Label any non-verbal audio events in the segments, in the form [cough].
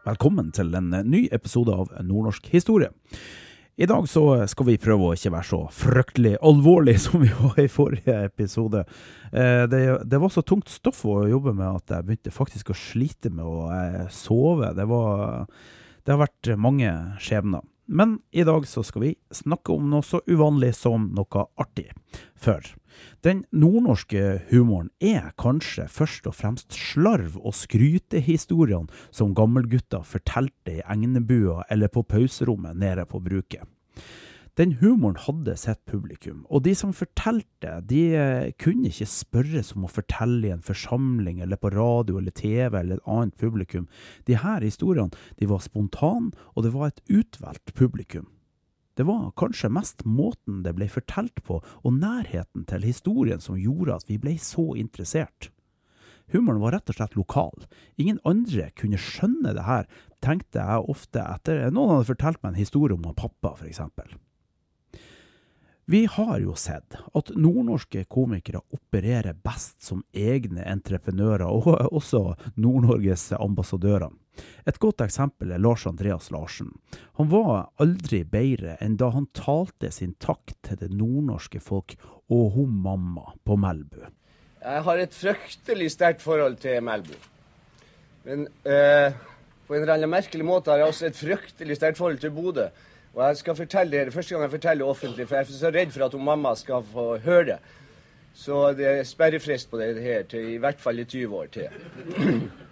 Velkommen til en ny episode av Nordnorsk historie. I dag skal vi prøve å ikke være så fryktelig alvorlig [laughs] som vi var i forrige episode. Eh, det, det var så tungt stoff å jobbe med at jeg begynte faktisk å slite med å eh, sove. Det, var, det har vært mange skjebner. Men i dag skal vi snakke om noe så uvanlig som noe artig. For den nordnorske humoren er kanskje først og fremst slarv og skrytehistoriene som gammelgutta fortalte i Egnebua eller på pauserommet nede på bruket. Den humoren hadde sitt publikum, og de som fortalte, de eh, kunne ikke spørres om å fortelle i en forsamling eller på radio eller TV eller et annet publikum. De her historiene de var spontane, og det var et utvalgt publikum. Det var kanskje mest måten det ble fortalt på, og nærheten til historien som gjorde at vi ble så interessert. Humoren var rett og slett lokal. Ingen andre kunne skjønne det her, tenkte jeg ofte etter noen hadde fortalt meg en historie om pappa, eksempel. Vi har jo sett at nordnorske komikere opererer best som egne entreprenører, og også Nord-Norges ambassadører. Et godt eksempel er Lars Andreas Larsen. Han var aldri bedre enn da han talte sin takk til det nordnorske folk og hun mamma på Melbu. Jeg har et fryktelig sterkt forhold til Melbu. Men eh, på en eller annen merkelig måte har jeg også et fryktelig sterkt forhold til Bodø. Og jeg skal fortelle dere, første gang jeg forteller offentlig, for jeg er så redd for at mamma skal få høre det. Så det er sperrefrist på det her til i hvert fall i 20 år til. [clears throat]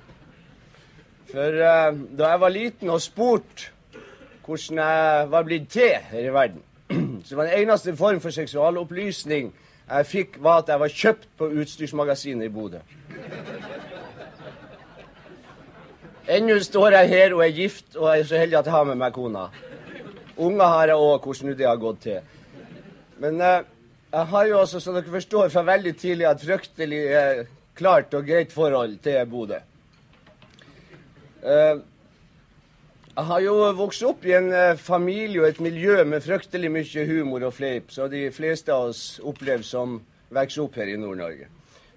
For uh, da jeg var liten og spurte hvordan jeg var blitt til her i verden, [clears throat] så var den eneste form for seksualopplysning jeg fikk, var at jeg var kjøpt på Utstyrsmagasinet i Bodø. Ennå står jeg her og er gift og er så heldig at jeg har med meg kona. Unger har jeg òg, hvordan det har gått til. Men eh, jeg har jo også, som dere forstår, fra veldig tidlig et fryktelig eh, klart og greit forhold til Bodø. Eh, jeg har jo vokst opp i en eh, familie og et miljø med fryktelig mye humor og fleip, så de fleste av oss opplever som vokser opp her i Nord-Norge.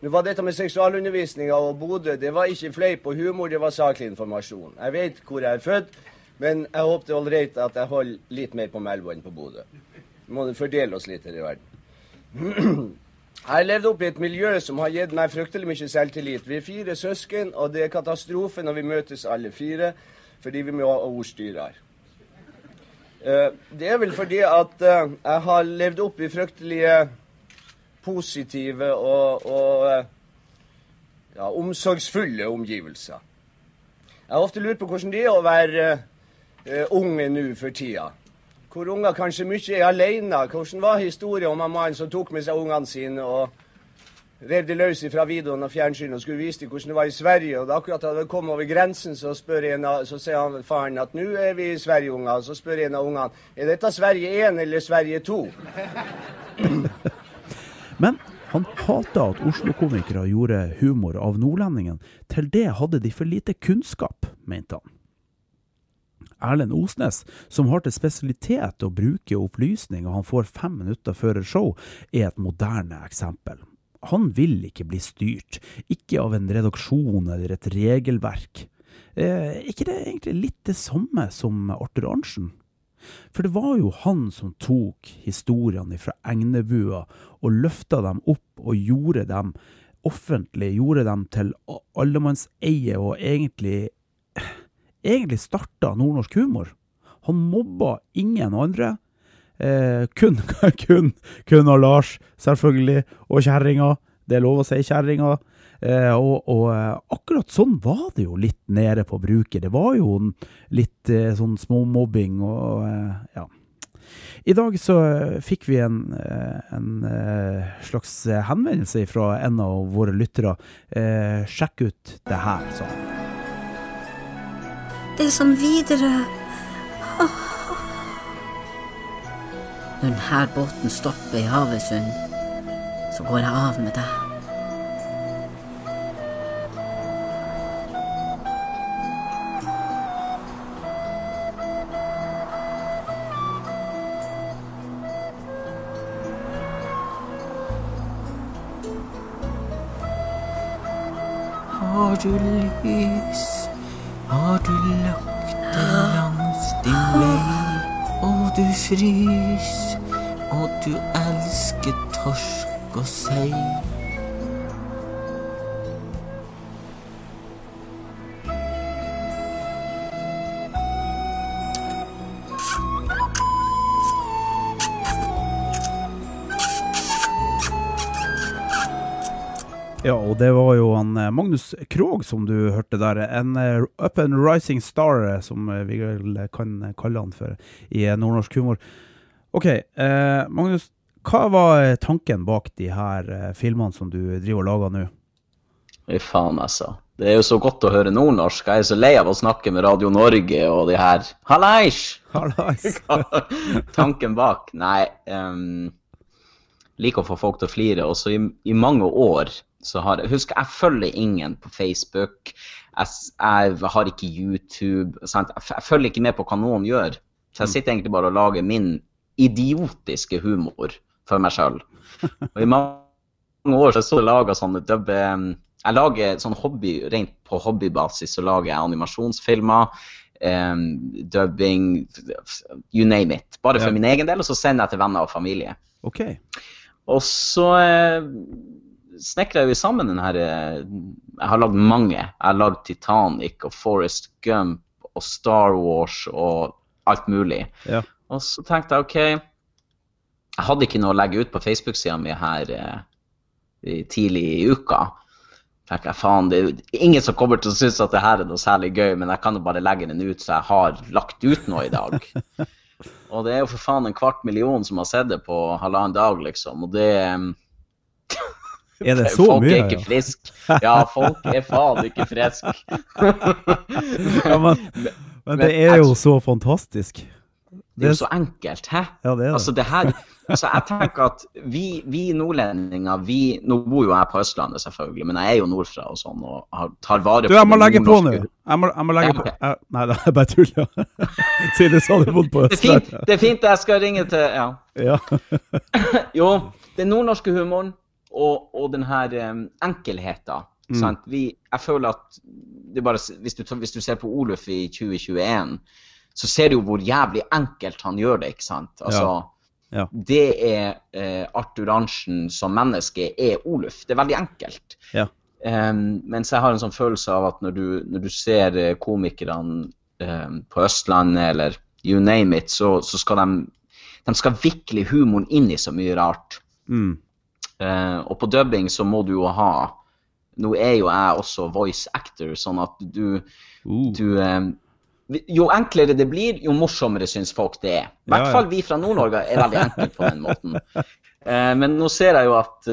Nå var dette med seksualundervisninga og Bodø det var ikke fleip og humor, det var saklig informasjon. Jeg vet hvor jeg er født. Men jeg håper det er ålreit at jeg holder litt mer på Melbu enn på Bodø. Vi må fordele oss litt her i verden. [clears throat] Jeg har levd opp i et miljø som har gitt meg fryktelig mye selvtillit. Vi er fire søsken, og det er katastrofe når vi møtes alle fire, fordi vi må ha ordstyre her. Eh, det er vel fordi at eh, jeg har levd opp i fryktelige positive og, og eh, ja, omsorgsfulle omgivelser. Jeg har ofte lurt på hvordan det er å være unge nå for tida. Hvor unger kanskje mye er alene. Hvordan var historien om en mann som tok med seg ungene sine og rev de løs fra videoen og fjernsynet og skulle vise dem hvordan det var i Sverige. Og da akkurat hadde kommet over grensen, så, en, så sier han faren at nå er vi i Sverige, unger. Så spør en av ungene er dette Sverige 1 eller Sverige 2. [clears throat] Men han hata at Oslo-komikere gjorde humor av nordlendingen. Til det hadde de for lite kunnskap, mente han. Erlend Osnes, som har til spesialitet å bruke opplysninger han får fem minutter før et show, er et moderne eksempel. Han vil ikke bli styrt, ikke av en redaksjon eller et regelverk. Er eh, ikke det egentlig litt det samme som Arthur Arntzen? For det var jo han som tok historiene fra Egnebua og løfta dem opp og gjorde dem offentlig, gjorde dem til allemannseie og egentlig egentlig starta nordnorsk humor. Han mobba ingen andre. Eh, kun, [laughs] kun, kun av Lars, selvfølgelig, og kjerringa. Det er lov å si kjerringa. Eh, og, og, eh, akkurat sånn var det jo litt nede på bruket. Det var jo litt eh, sånn småmobbing og eh, ja. I dag så fikk vi en, eh, en eh, slags henvendelse fra en av våre lyttere. Sjekk ut det her, han. Det er som videre. Når denne båten stopper i Havøysund, så går jeg av med deg. Har du lys, har du deg langs din vei, og du frys, og du elsker torsk og sei. Ja, og det var jo han eh, Magnus Krogh som du hørte der. En eh, up and rising star, eh, som vi kan kalle han for i nordnorsk humor. OK, eh, Magnus. Hva var tanken bak de her filmene som du driver og lager nå? Fy faen, altså. Det er jo så godt å høre nordnorsk. Jeg er så lei av å snakke med Radio Norge og de her Hallais! Hallais! [laughs] Tanken bak? Nei. Um, liker å få folk til å flire. Og så i, i mange år så har jeg Husk, jeg følger ingen på Facebook. Jeg, jeg har ikke YouTube. Sant? Jeg, følger ikke med på hva noen gjør. Så jeg sitter egentlig bare og lager min idiotiske humor for meg sjøl. [laughs] Og i mange år så jeg laga sånne dubbe Jeg lager sånn hobby, rent på hobbybasis så lager jeg animasjonsfilmer. Um, dubbing, you name it. Bare for Ja. min egen del, og så sender jeg til venner og familie. Okay. Og så eh, snekrer jeg jo sammen den her eh, Jeg har lagd mange. Jeg har lagd Titanic og Forest Gump og Star Wars og alt mulig. Ja. Og så tenkte jeg OK Jeg hadde ikke noe å legge ut på Facebook-sida mi her eh, tidlig i uka. tenkte jeg, faen, Det er ingen som kommer til å synes at det her er noe særlig gøy, men jeg kan jo bare legge den ut så jeg har lagt ut noe i dag. [laughs] Og det er jo for faen en kvart million som har sett det på halvannen dag, liksom. Og det Er det så Folk mye? er ikke ja? friske. Ja, folk er faen ikke friske. [laughs] Ja, men, men det er jo så fantastisk. Det er jo så enkelt, hæ? Ja, det er det. Altså, det her Altså, jeg tenker at vi, vi nordlendinger, vi Nå bor jo jeg på Østlandet, selvfølgelig, men jeg er jo nordfra og sånn, og har, tar vare Du, jeg må legge på nå. Jeg må, jeg må legge Ja, på. [laughs] Jeg, nei, [laughs] det er bare tull, ja. Siden du sa du bodde på Det fint, Østlandet. det er fint, jeg skal ringe til Ja. Ja. Jo, den nordnorske humoren og, og den her um, enkelheten. Mm. Sant? Vi, jeg føler at det bare, hvis, du, hvis du ser på Oluf i 2021, så ser du jo hvor jævlig enkelt han gjør det. ikke sant? Altså, Ja. Det er eh, Arthur Arntzen som menneske er Oluf. Det er veldig enkelt. Ja. Um, mens jeg har en sånn følelse av at når du, når du ser eh, komikerne um, på Østlandet eller you name it, så, så skal de de skal vikle humoren inn i så mye rart. Mm. Eh, og på dubbing så må du jo ha Nå er jo jeg også voice actor, sånn at du, Uh. du eh, Jo enklere det blir, jo morsommere syns folk det er. I hvert fall vi fra Nord-Norge er veldig enkelt på den måten. Eh, men nå ser jeg jo at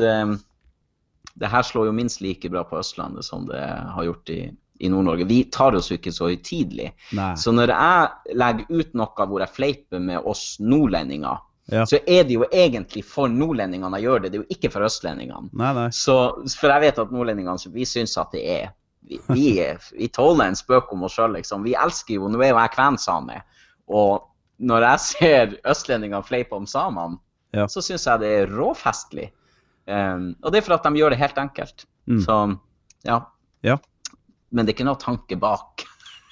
det her slår jo minst like bra på Østlandet som det har gjort i, i Nord-Norge. Vi tar oss jo ikke så høytidelig. Så når jeg legger ut noe hvor jeg fleiper med oss nordlendinger, Ja. så er det jo egentlig for nordlendingene å gjøre det, det er jo ikke for østlendingene. Nei, nei. Så, for jeg vet at nordlendingene vi syns at det er Vi, vi, vi tåler en spøk om oss sjøl, liksom. Vi elsker jo Nå er jo jeg kvensame, og når jeg ser østlendingene fleipe om samene, Ja. så syns jeg det er råfestlig. Um, og det er for at de gjør det helt enkelt. Mm. Så ja. Ja. Men det er ikke noe tanke bak.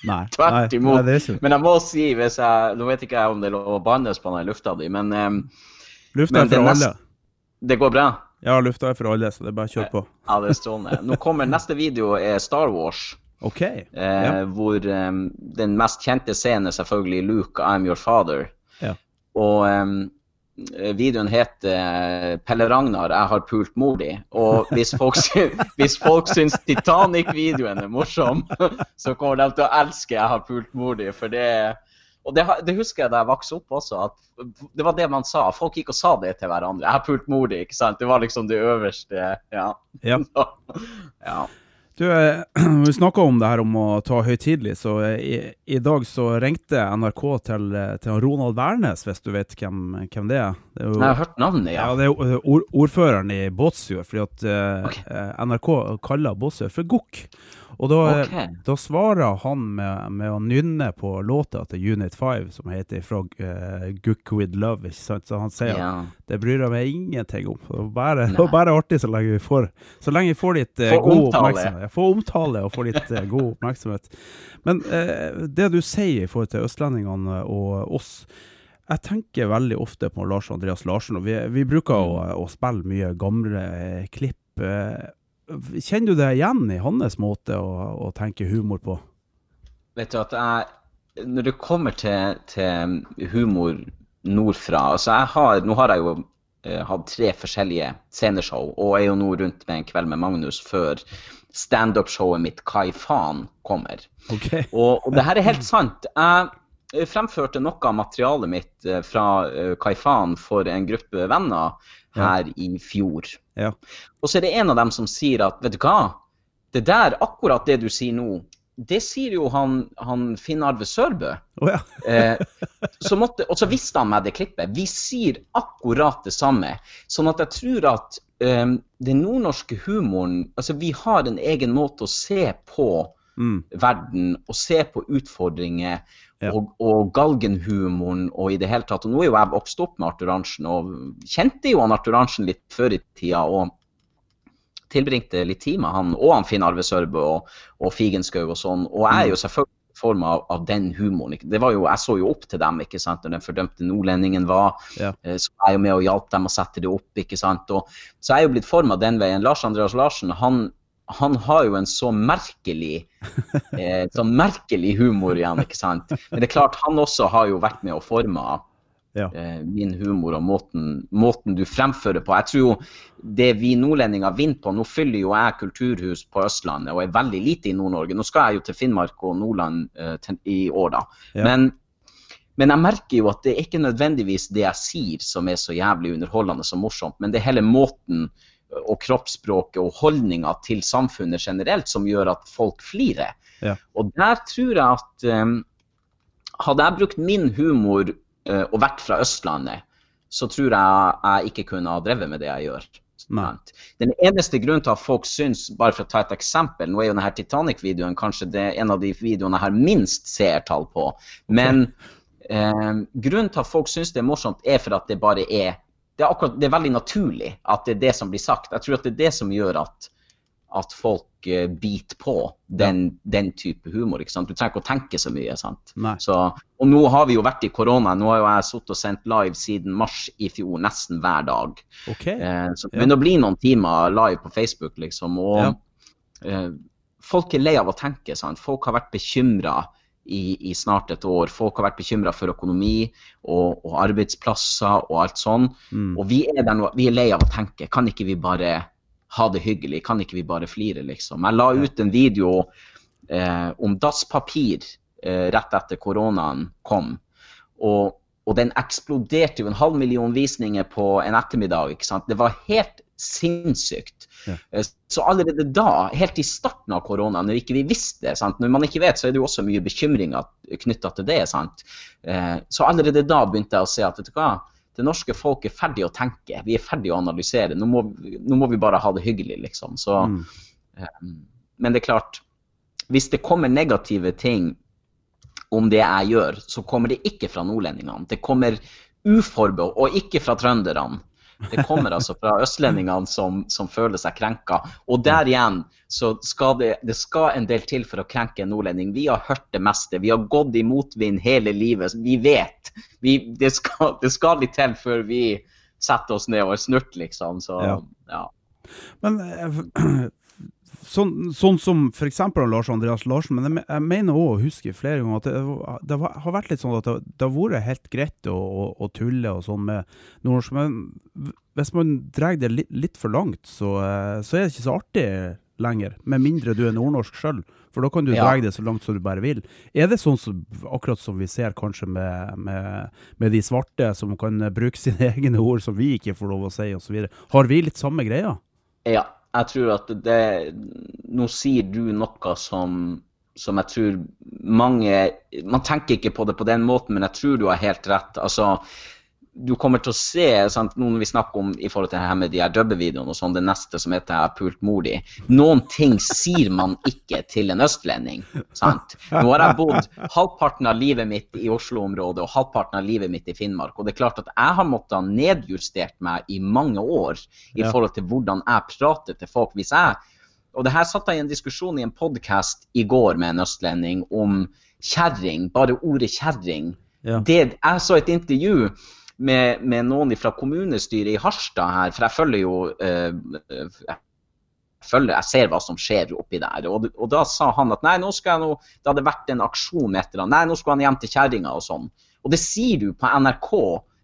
Nei. Tvert Nei, imot. Nei, ikke Men jeg må si, hvis jeg, nå vet ikke jeg om det er lov å bannes på den lufta di, men um, Lufta Men er for det alle. det går bra? Ja, lufta er for alle, så det er bare å kjøre på. Ja, det er strålende. Nå kommer neste video er Star Wars, OK. eh, Ja. hvor um, den mest kjente scenen er selvfølgelig Luke, I'm your father. Ja. Og um, videoen heter eh, Pelle Ragnar, jeg har pult mor di. Og hvis folk, [laughs] hvis folk syns Titanic-videoen er morsom, [laughs] så kommer de til å elske Jeg har pult mor di, for det Og det, det husker jeg da jeg vokste opp også, at det var det man sa. Folk gikk og sa det til hverandre. 'Jeg har pult mor di', ikke sant? Det var liksom det øverste. Ja. Ja. [laughs] ja. Du, eh, [clears throat] vi snakka om det her om å ta høytidelig, så eh, i, i dag så ringte NRK til, eh, til Ronald Wærnes, hvis du vet hvem, hvem det er. Det er jo, Jeg har hørt navnet, ja, ja. det er ord, ordføreren i Båtsfjord, fordi at okay. Ok. NRK kaller Båtsfjord for Gokk. Og da, okay. Da svarer han med, med å nynne på låta til Unit 5, som heter fra uh, Gook with Love, ikke sant? Så han sier at det bryr jeg meg ingenting om. Det er bare, det bare artig så lenge vi får, så lenge vi får litt uh, Få god omtale. oppmerksomhet. Ja, Få omtale og få litt uh, god [laughs] oppmerksomhet. Men eh, det du sier i forhold til østlendingene og oss jeg tenker veldig ofte på Lars Andreas Larsen, og vi, vi bruker å, å spille mye gamle eh, klipp. Kjenner du deg igjen i hans måte å, å tenke humor på? Vet du at jeg Når det kommer til, til humor nordfra altså jeg har, Nå har jeg jo eh, hatt tre forskjellige sceneshow, og er jo nå rundt med en kveld med Magnus før standup-showet mitt Kai Faen kommer. Okay. Og, og det her er helt sant. Jeg fremførte noe av materialet mitt eh, fra eh, Kai Faen for en gruppe venner her i fjor. Ja. Og så er det en av dem som sier at vet du hva, det der, akkurat det du sier nå, det sier jo han, han Finn Arve Sørbø. Oh, ja. [laughs] Eh, så måtte, og så visste han meg det klippet. Vi sier akkurat det samme. Sånn at jeg tror at eh, den nordnorske humoren Altså, vi har en egen måte å se på Mm. verden og se på utfordringer Ja. og, og galgenhumoren og i det hele tatt. Og nå er jo jeg vokst opp med Arthur Arntzen og kjente jo han Arthur Arntzen litt før i tida. og tilbringte litt tid med han og han Finn Arve Sørbø og, og Figenschou og sånn. Og jeg er jo selvfølgelig i form av, av den humoren. Det var jo, jeg så jo opp til dem ikke sant, når den fordømte nordlendingen var. Ja. Eh, Så jeg er jo med og hjalp dem å sette det opp. ikke sant, og Så jeg er jo blitt forma den veien. Lars Andreas Larsen han, han har jo en så merkelig [laughs] eh, så merkelig humor igjen, ikke sant. Men det er klart, han også har jo vært med og forma Ja. eh, min humor og måten, måten du fremfører på. Jeg tror jo det vi nordlendinger vinner på Nå fyller jo jeg kulturhus på Østlandet og er veldig lite i Nord-Norge. Nå skal jeg jo til Finnmark og Nordland eh, til, i år, da. Ja. Men, men jeg merker jo at det er ikke nødvendigvis det jeg sier som er så jævlig underholdende og morsomt, men det er hele måten og kroppsspråket og holdninga til samfunnet generelt som gjør at folk flirer. Ja. Og der tror jeg at um, hadde jeg brukt min humor uh, og vært fra Østlandet, så tror jeg jeg ikke kunne ha drevet med det jeg gjør. Nei. Den eneste grunnen til at folk syns, bare for å ta et eksempel, nå er jo denne Titanic-videoen kanskje det er en av de videoene jeg har minst seertall på, men eh, grunnen til at folk syns det er morsomt, er for at det bare er det er, akkurat, det er veldig naturlig at det er det som blir sagt. Jeg tror at det er det som gjør at, at folk eh, biter på den, den type humor. ikke sant? Du trenger ikke å tenke så mye. sant? Så, og nå har vi jo vært i korona. Nå har jo jeg sittet og sendt live siden mars i fjor, nesten hver dag. Okay. Eh, så det Ja. begynner å noen timer live på Facebook, liksom. Og Ja. eh, folk er lei av å tenke. sant? Folk har vært bekymra i, i snart et år. Folk har vært bekymra for økonomi og, og arbeidsplasser og alt sånn. Mm. Og vi er nå, vi er lei av å tenke. Kan ikke vi bare ha det hyggelig? Kan ikke vi bare flire, liksom? Jeg la ut en video eh, om dasspapir eh, rett etter koronaen kom. Og, og den eksploderte jo en halv million visninger på en ettermiddag. ikke sant? Det var helt sinnssykt. Ja. Eh, Så allerede da, helt i starten av korona, når ikke vi visste sant? Når man ikke vet, så er det jo også mye bekymringer knytta til det. sant? Eh, Så allerede da begynte jeg å se at vet du hva, det norske folk er ferdig å tenke. Vi er ferdig å analysere. Nå må, nå må vi bare ha det hyggelig, liksom. Så, Mm. eh, men det er klart, hvis det kommer negative ting om det jeg gjør, så kommer det ikke fra nordlendingene. Det kommer uforbeholdt, og ikke fra trønderne. Det kommer altså fra østlendingene som, som føler seg krenka. Og der igjen så skal det, det skal en del til for å krenke en nordlending. Vi har hørt det meste. Vi har gått i motvind hele livet. Vi vet. Vi, det, skal, det skal litt til før vi setter oss ned og er snurt, liksom. Så Ja. ja. Men eh, sånn, sånn som for eksempel Lars Andreas Larsen, men jeg, jeg mener òg å huske flere ganger at det, det var, har vært litt sånn at det, det har vært helt greit å, å, å tulle og sånn med nordnorsk, men hvis man drar det litt, litt for langt, så, eh, så er det ikke så artig lenger. Med mindre du er nordnorsk sjøl, for da kan du Ja. dra det så langt som du bare vil. Er det sånn som, akkurat som vi ser kanskje med, med, med de svarte, som kan bruke sine [laughs] egne ord som vi ikke får lov å si, osv.? Har vi litt samme greia? Ja, jeg tror at det Nå sier du noe som, som jeg tror mange Man tenker ikke på det på den måten, men jeg tror du har helt rett. Altså, du kommer til å se, sant, når vi snakker om i forhold til det her med de her dubbevideoene og sånn, det neste som heter 'Jeg har pult mor di', noen ting sier man ikke til en østlending. sant? Nå har jeg bodd halvparten av livet mitt i Oslo-området og halvparten av livet mitt i Finnmark. Og det er klart at jeg har måttet nedjustert meg i mange år i forhold til hvordan jeg prater til folk. Hvis jeg og det her satt jeg i en diskusjon i en podkast i går med en østlending om kjerring, bare ordet kjerring. Ja. Det, jeg så et intervju med, med noen fra kommunestyret i Harstad her, for jeg følger jo eh, eh, jeg følger, jeg ser hva som skjer oppi der. Og, og da sa han at nei, nå skal jeg nå, det hadde vært en aksjon etter annet, nei, nå skal han hjem til kjerringa og sånn. Og det sier du på NRK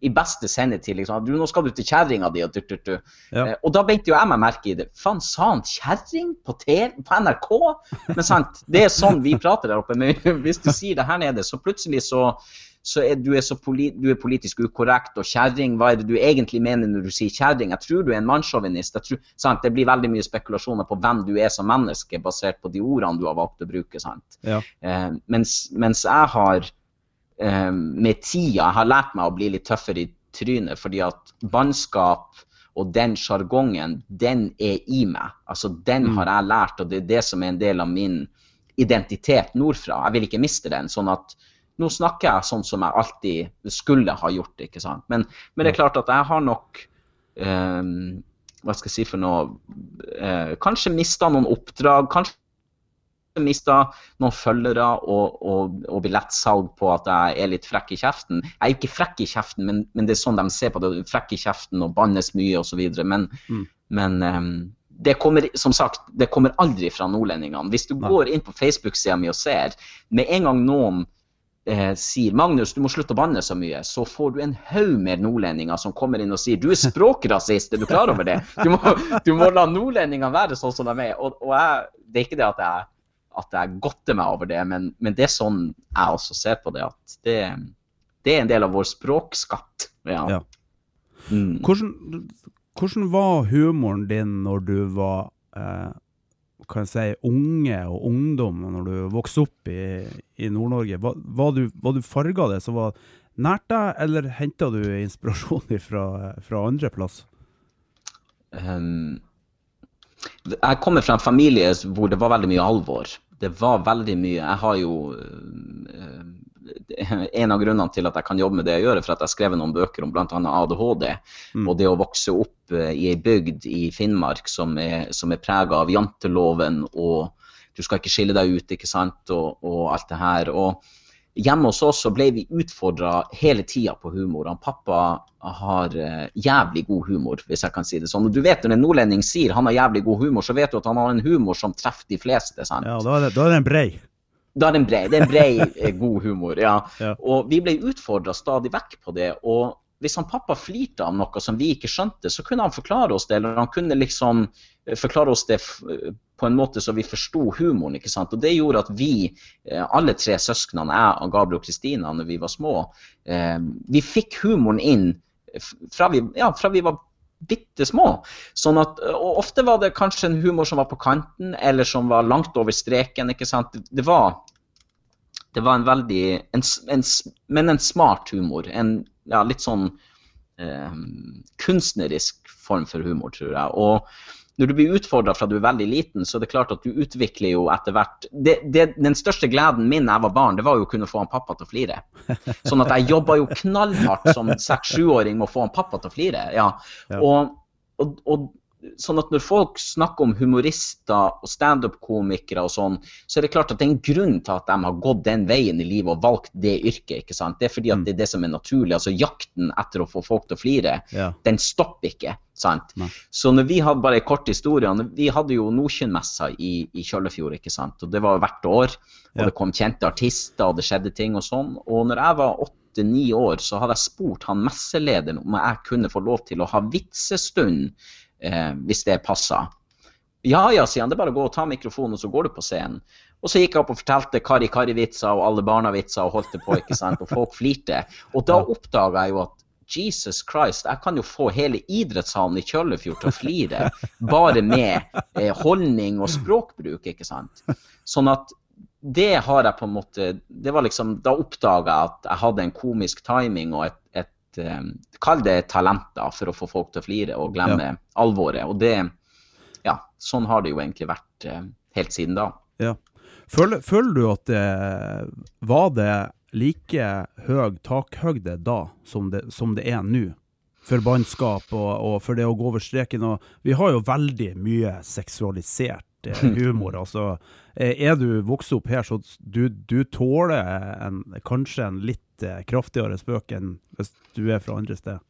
i beste sendetid. Liksom, du, nå skal du til kjerringa di og du, du. Ja. Eh, Og da beit jo jeg meg merke i det. Faen, sa han kjerring på, på NRK? Men sant, det er sånn vi prater der oppe. Men hvis du sier det her nede, så plutselig så, så er du, er så du er politisk ukorrekt. Og kjerring, hva er det du egentlig mener når du sier kjerring? Jeg tror du er en mannssjåvinist. Jeg Det blir veldig mye spekulasjoner på hvem du er som menneske, basert på de ordene du har valgt å bruke. sant? Ja. Eh, mens, mens jeg har eh, med tida har lært meg å bli litt tøffere i trynet, fordi at bannskap og den sjargongen, den er i meg. Altså, Den har jeg lært, og det er det som er en del av min identitet nordfra. Jeg vil ikke miste den. sånn at nå snakker jeg sånn som jeg alltid skulle ha gjort. ikke sant? Men, men det er klart at jeg har nok eh, Hva skal jeg si for noe eh, Kanskje mista noen oppdrag. kanskje mista noen følgere og, og, og billettsalg på at jeg er litt frekk i kjeften. Jeg er ikke frekk i kjeften, men, men det er sånn de ser på det. Frekk i kjeften og bannes mye osv. Men, Mm. men um, det kommer som sagt, det kommer aldri fra nordlendingene. Hvis du Nei. går inn på Facebook-sida mi og ser, med en gang noen eh, sier Magnus, du må slutte å banne så mye, så får du en haug med nordlendinger som kommer inn og sier du er språkrasist, er du klar over det? Du må, du må la nordlendingene være sånn som de er. Og, og jeg, det er ikke det at jeg at jeg godter meg over det, men, men det er sånn jeg også ser på det. At det, det er en del av vår språkskatt. Ja. Ja. Mm. Hvordan, hvordan var humoren din når du var eh, kan si, unge og ungdom, når du vokste opp i, i Nord-Norge? Var, var, du, var du farga det som var nært deg, eller henta du inspirasjon [laughs] fra, fra andre plass? Um, jeg kommer fra en familie hvor det var veldig mye alvor. Det var veldig mye Jeg har jo øh, [laughs] En av grunnene til at jeg kan jobbe med det jeg gjør, er for at jeg har skrevet noen bøker om bl.a. ADHD. Mm. Og det å vokse opp øh, i ei bygd i Finnmark som er, som er prega av janteloven og du skal ikke skille deg ut, ikke sant, og, og alt det her. Og hjemme hos oss så ble vi utfordra hele tida på humor. Han pappa har eh, jævlig god humor, hvis jeg kan si det sånn. Og du vet når en nordlending sier han har jævlig god humor, så vet du at han har en humor som treffer de fleste. sant? Ja, da er det, da er det en brei. Det er en bred, eh, god humor. ja. Ja. Og vi ble utfordra stadig vekk på det. Og hvis han pappa flirte av noe som vi ikke skjønte, så kunne han forklare oss det. Eller han kunne liksom eh, forklare oss det på en måte så vi forsto humoren. ikke sant? Og det gjorde at vi, eh, alle tre søsknene, jeg, Gabriel og Kristina, når vi var små, eh, vi fikk humoren inn fra vi, ja, fra vi var bitte små. Sånn at, og ofte var det kanskje en humor som var på kanten, eller som var langt over streken. ikke sant? Det, var det var en veldig en, en, Men en smart humor. En ja, litt sånn eh, kunstnerisk form for humor, tror jeg. Og når du blir utfordra fra du er veldig liten, så er det klart at du utvikler jo etter hvert det, det, Den største gleden min da jeg var barn, det var jo å kunne få han pappa til å flire. [laughs] Sånn at jeg jobba jo knallhardt som seks-sjuåring med å få han pappa til å flire. Ja. Ja. Og, og, og sånn at når folk snakker om humorister og standup-komikere og sånn, så er det klart at det er en grunn til at de har gått den veien i livet og valgt det yrket. ikke sant? Det er fordi at det er det som er naturlig. Altså jakten etter å få folk til å flire, Ja. den stopper ikke. sant? Nei. Så når vi hadde bare en kort historie, vi hadde jo Nordkynmessa i, i Kjøllefjord, ikke sant? og det var hvert år. Og Ja. det kom kjente artister, og det skjedde ting og sånn. Og når jeg var åtte-ni år, så hadde jeg spurt han messelederen om jeg kunne få lov til å ha vitsestund, eh, hvis det passer. Ja ja, sier han. Det er bare å gå og ta mikrofonen, og så går du på scenen. Og så gikk jeg opp og fortalte Kari-Kari-vitser og alle barna-vitser og holdt det på, ikke sant, og folk flirte. Og da oppdaga jeg jo at Jesus Christ, jeg kan jo få hele idrettshallen i Kjøllefjord til å flire bare med eh, holdning og språkbruk, ikke sant. Sånn at det har jeg på en måte det var liksom, Da oppdaga jeg at jeg hadde en komisk timing og et, et Kall det talent da, for å få folk til å flire og glemme Ja. alvoret. Og det Ja, sånn har det jo egentlig vært eh, helt siden da. Ja. Føler, føler du at det var det like høy takhøyde da som det, som det er nå? For bannskap og, og for det å gå over streken. Og vi har jo veldig mye seksualisert eh, humor. altså, eh, Er du vokst opp her, så du, du tåler en, kanskje en litt eh, kraftigere spøk enn hvis du er fra andre steder.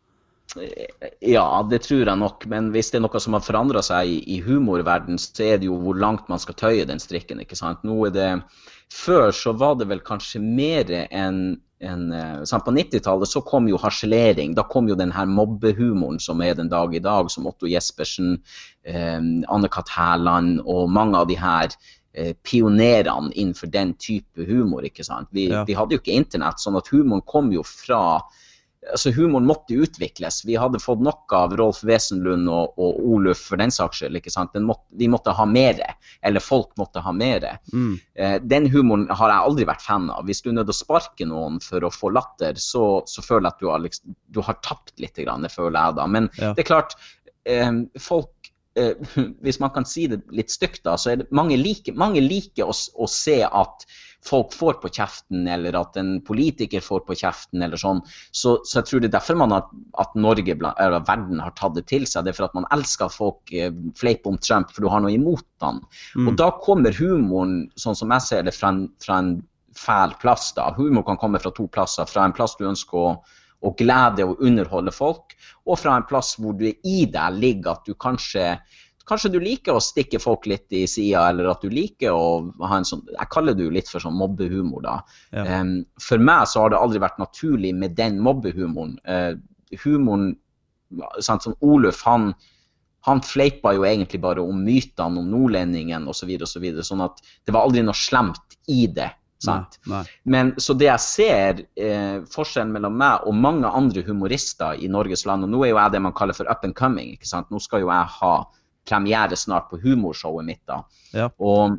Ja, det tror jeg nok. Men hvis det er noe som har forandra seg i, i humorverden, så er det jo hvor langt man skal tøye den strikken. ikke sant? Nå er det, Før så var det vel kanskje mer enn en, eh, På 90-tallet så kom jo harselering. Da kom jo den her mobbehumoren som er den dag i dag, som Otto Jespersen, eh, Anne-Kat. Hærland og mange av de her eh, pionerene innenfor den type humor. ikke sant? Vi, Ja. vi hadde jo ikke internett, sånn at humoren kom jo fra altså Humoren måtte utvikles. Vi hadde fått nok av Rolf Wesenlund og, og Oluf for den saks skyld. ikke sant? Måtte, vi måtte ha mere, eller folk måtte ha mere. Mm. Eh, den humoren har jeg aldri vært fan av. Hvis du er nødt til å sparke noen for å få latter, så, så føler jeg at du har, liksom, du har tapt litt, grann, det føler jeg da. Men Ja. det er klart, eh, folk eh, [laughs] Hvis man kan si det litt stygt, da, så er det mange liker, mange liker å, å se at folk får på kjeften, eller at en politiker får på kjeften, eller sånn. Så, så jeg tror det er derfor man har, at Norge, eller verden, har tatt det til seg. Det er for at man elsker folk eh, fleiper om Trump, for du har noe imot han. Og da kommer humoren, sånn som jeg ser det, fra en, fra en fæl plass. da. Humor kan komme fra to plasser. Fra en plass du ønsker å, og glede og underholde folk, og fra en plass hvor du i deg ligger at du kanskje Kanskje du liker å stikke folk litt i sida, eller at du liker å ha en sånn Jeg kaller det jo litt for sånn mobbehumor, da. Ja. Um, for meg så har det aldri vært naturlig med den mobbehumoren. Uh, humoren sant, sånn Oluf, han han fleipa jo egentlig bare om mytene om nordlendingen osv. Så, videre, og så, videre, sånn at det var aldri noe slemt i det. sant? Nei, nei. Men så det jeg ser, eh, forskjellen mellom meg og mange andre humorister i Norges land, og nå er jo jeg det man kaller for up and coming, ikke sant? nå skal jo jeg ha premiere snart på humorshowet mitt. da. Ja. Og,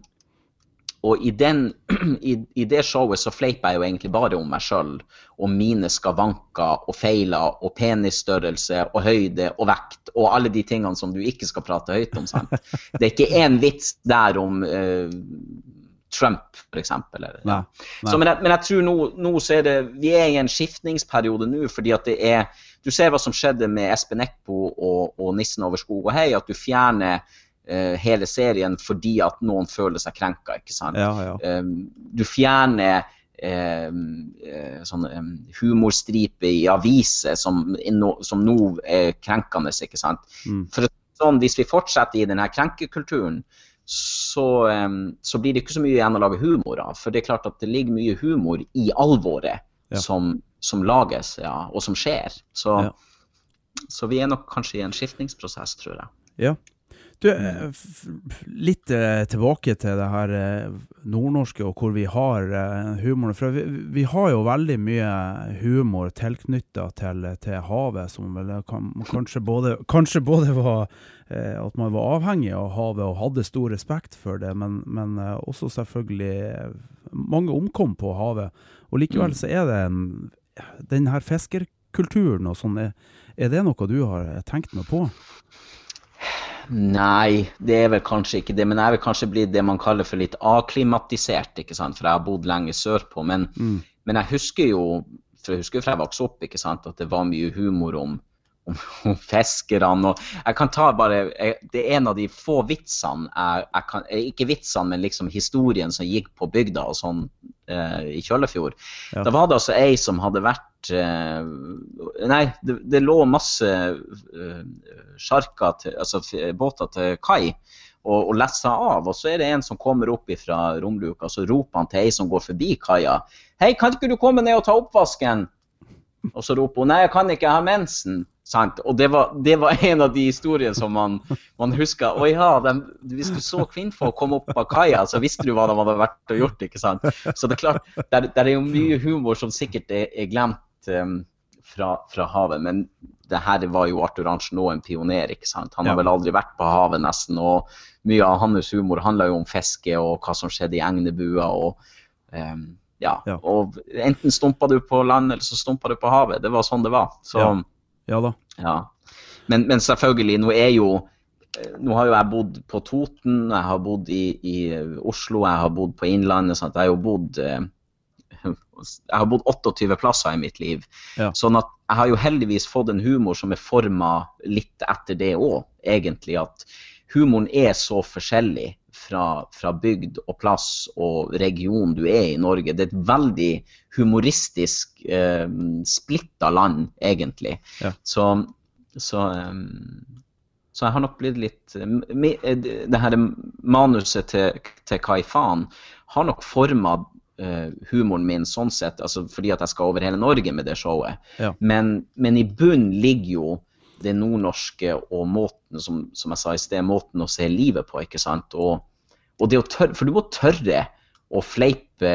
og i, den, [clears throat] i, i det showet så fleiper jeg jo egentlig bare om meg sjøl, og mine skavanker og feiler og penisstørrelse og høyde og vekt og alle de tingene som du ikke skal prate høyt om. sant? [laughs] Det er ikke én vits der om eh, Trump, f.eks. men, jeg, men jeg tror nå, nå så er det Vi er i en skiftningsperiode nå, fordi at det er Du ser hva som skjedde med Espen Eckbo og, og Nissen over skog og hei, at du fjerner uh, hele serien fordi at noen føler seg krenka, ikke sant? Ja, ja. Um, du fjerner um, eh, sånn eh, humorstripe i aviser som, som nå er krenkende, ikke sant? Mm. For sånn, hvis vi fortsetter i denne krenkekulturen, så, så blir det ikke så mye igjen å lage humor av. For det er klart at det ligger mye humor i alvoret Ja. som, som lages, ja, og som skjer. Så, så vi er nok kanskje i en skiftningsprosess, tror jeg. Ja. Du, eh, litt eh, tilbake til det her eh, nordnorske og hvor vi har humoren. For vi, vi har jo veldig mye humor tilknytta til, til havet, som vel kan, kanskje, både, kanskje både var at man var avhengig av havet og hadde stor respekt for det, men, men også selvfølgelig mange omkom på havet. Og likevel så er det en, den her fiskerkulturen og sånn, er, er det noe du har tenkt noe på? Nei, det er vel kanskje ikke det. Men jeg er vel kanskje blitt det man kaller for litt aklimatisert, ikke sant. For jeg har bodd lenge sørpå. Men, men jeg husker jo for jeg husker fra jeg vokste opp, ikke sant, at det var mye humor om, om, om fiskerne. Og jeg kan ta bare jeg, Det er en av de få vitsene jeg, jeg kan eh, Ikke vitsene, men liksom historien som gikk på bygda og sånn eh, i Kjøllefjord. Ja. Da var det altså ei som hadde vært Nei, det, det lå masse eh, sjarker, til, altså båter til kai og, og lessa av. Og så er det en som kommer opp fra romluka, så roper han til ei som går forbi kaia. Hei, kan ikke du komme ned og ta oppvasken? Og så roper hun 'nei, jeg kan ikke, jeg har mensen'. Sant? Og det var, det var en av de historiene som man, man huska. Å ja, de, hvis du så kvinnfolk komme opp av kaia, så visste du hva de hadde vært og gjort. ikke sant? Så det er klart, der, der er jo mye humor som sikkert er, er glemt um, fra, fra, havet. Men det her var jo Arthur Arntzen òg en pioner. ikke sant? Han har Ja. vel aldri vært på havet, nesten. Og mye av hans humor handler jo om fiske og hva som skjedde i Egnebua. og um, ja, Ja. og enten stumpa du på land, eller så stumpa du på havet. Det var sånn det var. Så, Ja. Ja da. ja. Men, men selvfølgelig, nå er jo eh, Nå har jo jeg bodd på Toten, jeg har bodd i, i Oslo, jeg har bodd på Innlandet. Sant? Jeg har jo bodd jeg har bodd 28 plasser i mitt liv. Ja. Sånn at jeg har jo heldigvis fått en humor som er forma litt etter det òg, egentlig. At humoren er så forskjellig fra, fra bygd og plass og region du er i Norge. Det er et veldig humoristisk eh, splitta land, egentlig. Ja. Så, så, um så jeg har nok blitt litt eh, eh, Det her manuset til, til Kai Fan har nok forma humoren min sånn sett, altså fordi at jeg skal over hele Norge med det showet. Ja. Men, men i bunn ligger jo det nordnorske og måten, som, som jeg sa i sted, måten å se livet på, ikke sant. Og, og det å tørre, for du må tørre å fleipe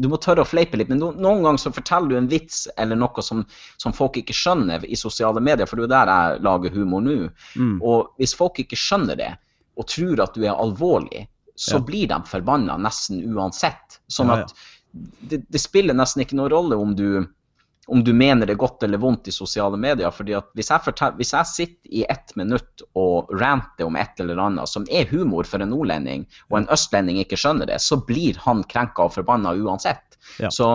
Du må tørre å fleipe litt, men no, noen ganger så forteller du en vits eller noe som, som folk ikke skjønner i sosiale medier, for det er jo der jeg lager humor nå. Mm. Og hvis folk ikke skjønner det, og tror at du er alvorlig, så Ja. blir de forbanna nesten uansett. Sånn at det, det spiller nesten ikke noen rolle om du, om du mener det godt eller vondt i sosiale medier. fordi at hvis jeg, fortel, hvis jeg sitter i ett minutt og ranter om et eller annet som er humor for en nordlending, og en østlending ikke skjønner det, så blir han krenka og forbanna uansett. Ja. Så,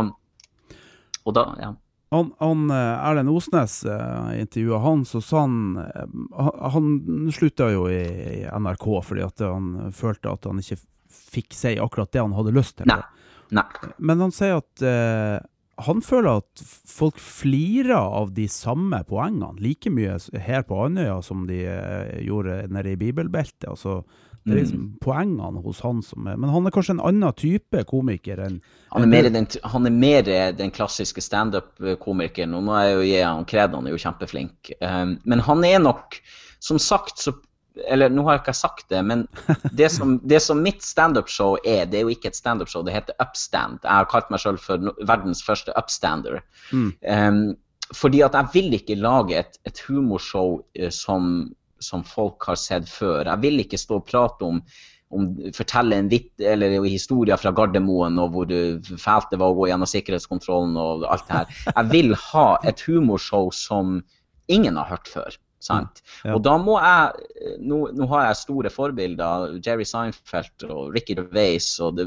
og da, ja. Han, han eh, Erlend Osnes jeg intervjua han, så sa han eh, Han, slutta jo i, NRK fordi at han følte at han ikke fikk si akkurat det han hadde lyst til. Nei. Nei. Men han sier at eh, han føler at folk flirer av de samme poengene like mye her på Andøya som de eh, gjorde nede i bibelbeltet. Altså, det er liksom poengene hos han som er Men han er kanskje en annen type komiker enn Han er mer den, han er mer den klassiske standup-komikeren. Og nå er jeg jo gi han kred, han er jo kjempeflink. Um, men han er nok, som sagt, så Eller nå har jeg ikke sagt det, men [laughs] det som, det som mitt standup-show er, det er jo ikke et standup-show, det heter Upstand. Jeg har kalt meg sjøl for verdens første upstander. Um, fordi at jeg vil ikke lage et, et humorshow eh, som, som folk har sett før. Jeg vil ikke stå og prate om om, fortelle en vitt, eller historier fra Gardermoen og hvor det fælt det var å gå gjennom sikkerhetskontrollen og alt det her. Jeg vil ha et humorshow som ingen har hørt før. Sant? Og da må jeg nå, nå har jeg store forbilder. Jerry Seinfeld og Ricky Gervais og det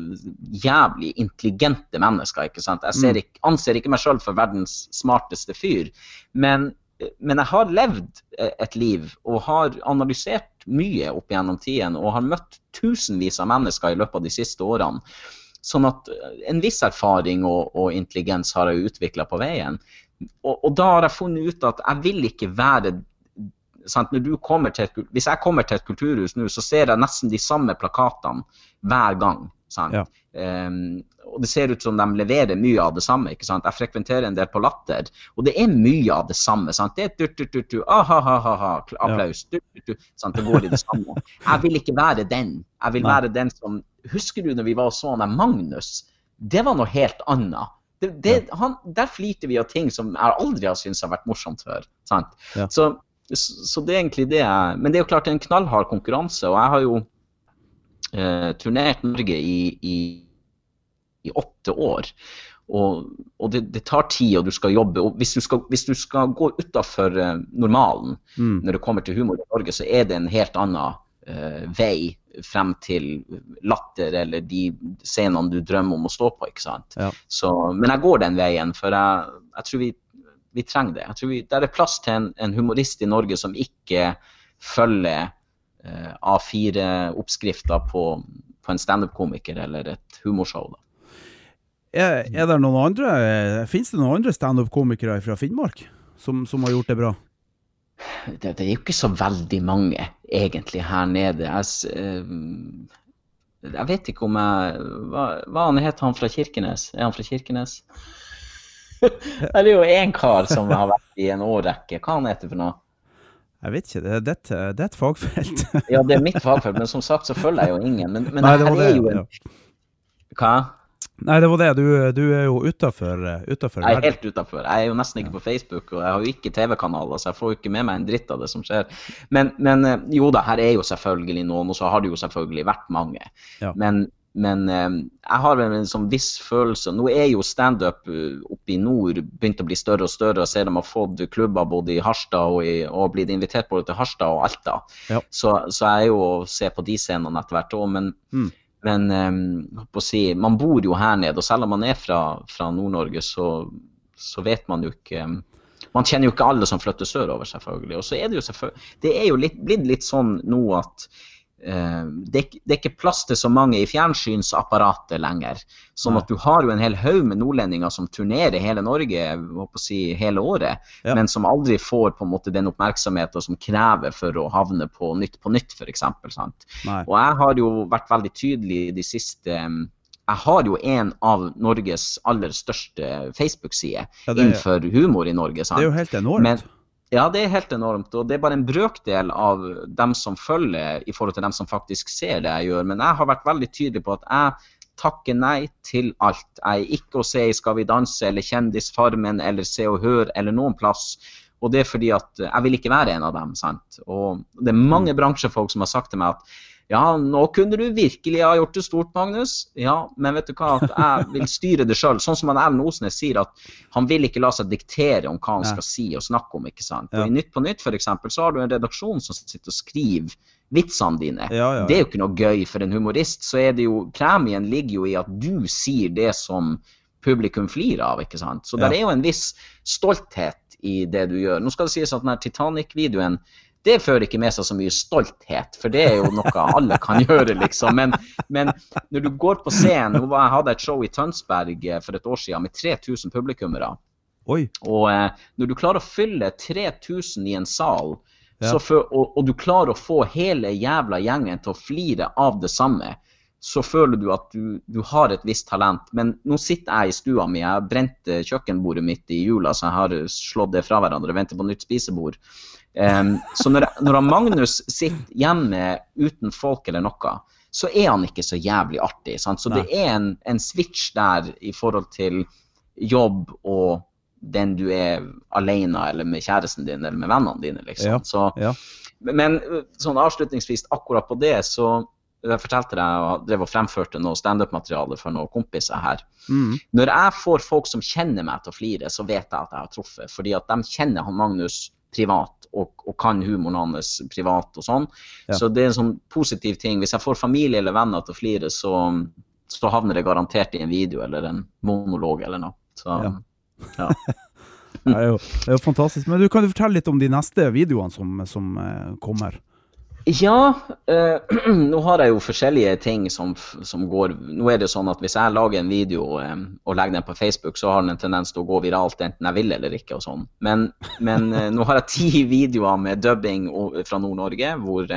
jævlig intelligente mennesker. ikke sant? Jeg ser ikke, anser ikke meg sjøl for verdens smarteste fyr, men, men jeg har levd eh, et liv og har analysert mye opp gjennom tiden og har møtt tusenvis av mennesker i løpet av de siste årene. Sånn at eh, en viss erfaring og, og intelligens har jeg utvikla på veien. Og, og da har jeg funnet ut at jeg vil ikke være sant? Et, Hvis jeg kommer til et kulturhus nå, så ser jeg nesten de samme plakatene hver gang. Ja. Um, og det ser ut som de leverer mye av det samme. ikke sant? Jeg frekventerer en del på Latter, og det er mye av det samme. sant? Det er du, du, du, du, ah-ha-ha-ha, applaus. Du, du, du, sant? Det går i det samme. Jeg vil ikke være den. Jeg vil Nei. være den som Husker du når vi var og så han Magnus? Det var noe helt annet. Det, det, han, der flirte vi av ting som jeg aldri har syntes har vært morsomt før. sant? Ja. Så, så det er egentlig det jeg Men det er jo klart det er en knallhard konkurranse, og jeg har jo eh, turnert Norge i, i, i åtte år. Og, og det, det tar tid, og du skal jobbe. og Hvis du skal, hvis du skal gå utafor eh, normalen Mm. når det kommer til humor i Norge, så er det en helt annen uh, vei frem til latter eller de scenene du drømmer om å stå på. ikke sant? Ja. Så, men jeg går den veien, for jeg, jeg tror vi, vi trenger det. Jeg tror vi, Det er plass til en, en humorist i Norge som ikke følger A4-oppskrifter på, på en standup-komiker eller et humorshow. Er, er det noen andre Fins det noen andre standup-komikere fra Finnmark som, som har gjort det bra? det, det er jo ikke så veldig mange egentlig her nede. Jeg, eh, jeg vet ikke om jeg Hva, hva han heter han fra Kirkenes? Er han fra Kirkenes? [laughs] Det er jo én kar som har vært i en årrekke. Hva han heter for noe? Jeg vet ikke, det, det, et- det er et fagfelt. [laughs] Ja, det er mitt fagfelt, men som sagt så følger jeg jo ingen. Men, men Nei, det her er jo en. Hva? Nei, det var det. Du, du er jo utafor verden. Jeg er helt utafor. Jeg er jo nesten ikke på Facebook, og jeg har jo ikke TV-kanaler, så jeg får jo ikke med meg en dritt av det som skjer. Men, men eh, jo da, her er jo selvfølgelig noen, og så har det jo selvfølgelig vært mange. Ja. Men, men eh, jeg har en sånn viss følelse Nå er jo standup eh, oppe i nord begynt å bli større og større. og ser de har fått klubber både i Harstad og, i, og blitt invitert både til Harstad og Alta. Ja. Så, så jeg er jo å se på de scenene etter hvert òg. Men, Mm. men å si, man bor jo her nede, og selv om man er fra, fra Nord-Norge, så, så vet man jo ikke Man kjenner jo ikke alle som flytter sørover, selvfølgelig. Og så er det jo selvfølgelig Det er jo litt, blitt litt sånn nå at det, er ikke- det er ikke plass til så mange i fjernsynsapparatet lenger. Sånn at du har jo en hel haug med nordlendinger som turnerer hele Norge håper å si, hele året, Ja. men som aldri får på en måte den oppmerksomheten som krever for å havne på Nytt på Nytt, f.eks. Nei. Og jeg har jo vært veldig tydelig de siste um, Jeg har jo en av Norges aller største Facebook-sider Ja, innenfor humor i Norge. Sant? Det er jo helt enormt. Men, ja, det er helt enormt. Og det er bare en brøkdel av dem som følger, i forhold til dem som faktisk ser det jeg gjør. Men jeg har vært veldig tydelig på at jeg takker nei til alt. Jeg er ikke å se i Skal vi danse eller Kjendisfarmen eller Se og Hør eller noen plass. Og det er fordi at jeg vil ikke være en av dem. sant? Og det er mange bransjefolk som har sagt til meg at ja, nå kunne du virkelig ha gjort det stort, Magnus. Ja, men vet du hva, at jeg vil styre det sjøl. Sånn som Erlend Osnes sier, at han vil ikke la seg diktere om hva han skal si og snakke om. ikke sant? Og I Nytt på Nytt for eksempel, så har du en redaksjon som sitter og skriver vitsene dine. Ja, ja, Det er jo ikke noe gøy for en humorist. så er det jo, Premien ligger jo i at du sier det som publikum flirer av. ikke sant? Så Ja. det er jo en viss stolthet i det du gjør. Nå skal det sies at den Titanic-videoen det fører ikke med seg så mye stolthet, for det er jo noe alle kan [laughs] gjøre, liksom. Men, men når du går på scenen Jeg hadde et show i Tønsberg eh, for et år siden med 3000 publikummere. Oi. Og eh, når du klarer å fylle 3000 i en sal, Ja. så fø- og, og du klarer å få hele jævla gjengen til å flire av det samme, så føler du at du, du har et visst talent. Men nå sitter jeg i stua mi, jeg brente eh, kjøkkenbordet mitt i jula, så jeg har slått det fra hverandre og venter på nytt spisebord. Så når, når Magnus sitter hjemme uten folk eller noe, så er han ikke så jævlig artig. Sant? Så Nei. det er en, en switch der i forhold til jobb og den du er alene eller med kjæresten din eller med vennene dine. liksom. Ja, Så, ja. Men sånn avslutningsvis akkurat på det, så jeg fortalte deg og drev og fremførte noe standup-materiale for noen kompiser her. Mm. Når jeg får folk som kjenner meg til å flire, så vet jeg at jeg har truffet. Fordi at de kjenner han Magnus privat og, og kan humoren hans privat og sånn. Ja. Så det er en sånn positiv ting. Hvis jeg får familie eller venner til å flire, så, så havner det garantert i en video eller en monolog eller noe. Så, Ja. ja. [laughs] Det er, jo, det er jo fantastisk. Men du kan jo fortelle litt om de neste videoene som, som eh, kommer. Ja, eh, [clears throat] nå har jeg jo forskjellige ting som, som går Nå er det sånn at hvis jeg lager en video eh, og legger den på Facebook, så har den en tendens til å gå viralt enten jeg vil eller ikke og sånn. Men, men eh, nå har jeg ti [laughs] videoer med dubbing fra Nord-Norge hvor